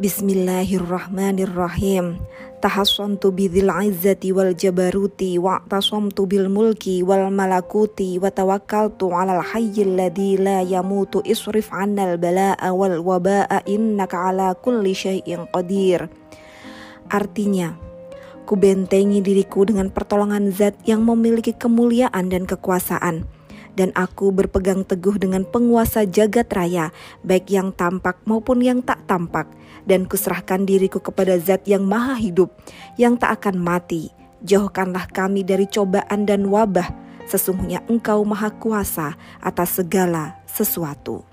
Bismillahirrahmanirrahim. Tahassantu bidzil izzati wal jabaruti wa tasamtu bil mulki wal malakuti wa tawakkaltu 'alal hayyil ladzi la yamutu isrif 'annal balaa'a wal wabaa'a innaka 'ala kulli syai'in qadir. Artinya, kubentengi diriku dengan pertolongan zat yang memiliki kemuliaan dan kekuasaan dan aku berpegang teguh dengan penguasa jagat raya, baik yang tampak maupun yang tak tampak, dan kuserahkan diriku kepada zat yang maha hidup, yang tak akan mati. Jauhkanlah kami dari cobaan dan wabah, sesungguhnya engkau maha kuasa atas segala sesuatu.